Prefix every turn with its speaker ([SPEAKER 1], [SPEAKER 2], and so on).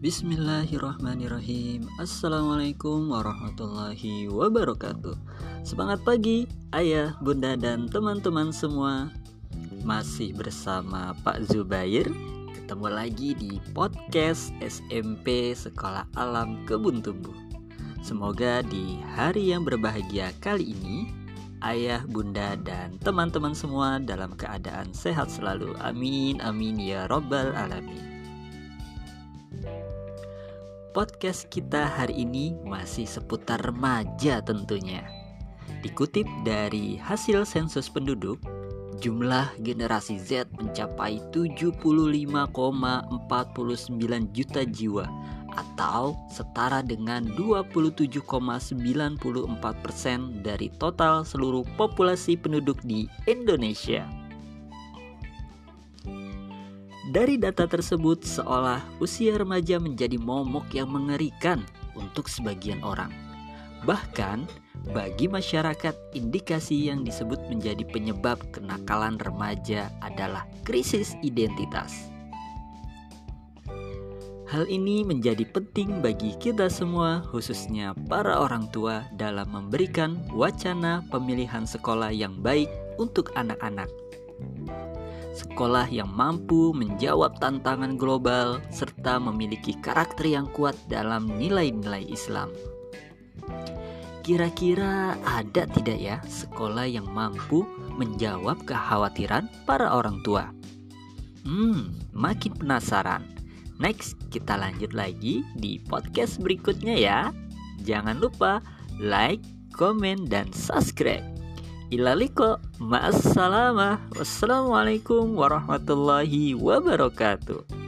[SPEAKER 1] Bismillahirrahmanirrahim. Assalamualaikum warahmatullahi wabarakatuh. Semangat pagi ayah, bunda, dan teman-teman semua. Masih bersama Pak Zubair. Ketemu lagi di podcast SMP Sekolah Alam Kebun Tumbuh. Semoga di hari yang berbahagia kali ini Ayah, bunda, dan teman-teman semua dalam keadaan sehat selalu. Amin, amin ya robbal alamin Podcast kita hari ini masih seputar remaja tentunya. Dikutip dari hasil sensus penduduk, jumlah generasi Z mencapai 75,49 juta jiwa atau setara dengan 27,94% persen dari total seluruh populasi penduduk di Indonesia. Dari data tersebut, seolah usia remaja menjadi momok yang mengerikan untuk sebagian orang. Bahkan, bagi masyarakat, indikasi yang disebut menjadi penyebab kenakalan remaja adalah krisis identitas. Hal ini menjadi penting bagi kita semua, khususnya para orang tua, dalam memberikan wacana pemilihan sekolah yang baik untuk anak-anak sekolah yang mampu menjawab tantangan global serta memiliki karakter yang kuat dalam nilai-nilai Islam. Kira-kira ada tidak ya sekolah yang mampu menjawab kekhawatiran para orang tua? Hmm, makin penasaran. Next, kita lanjut lagi di podcast berikutnya ya. Jangan lupa like, komen, dan subscribe. Ilaliko, ma'assalamah. Wassalamualaikum warahmatullahi wabarakatuh.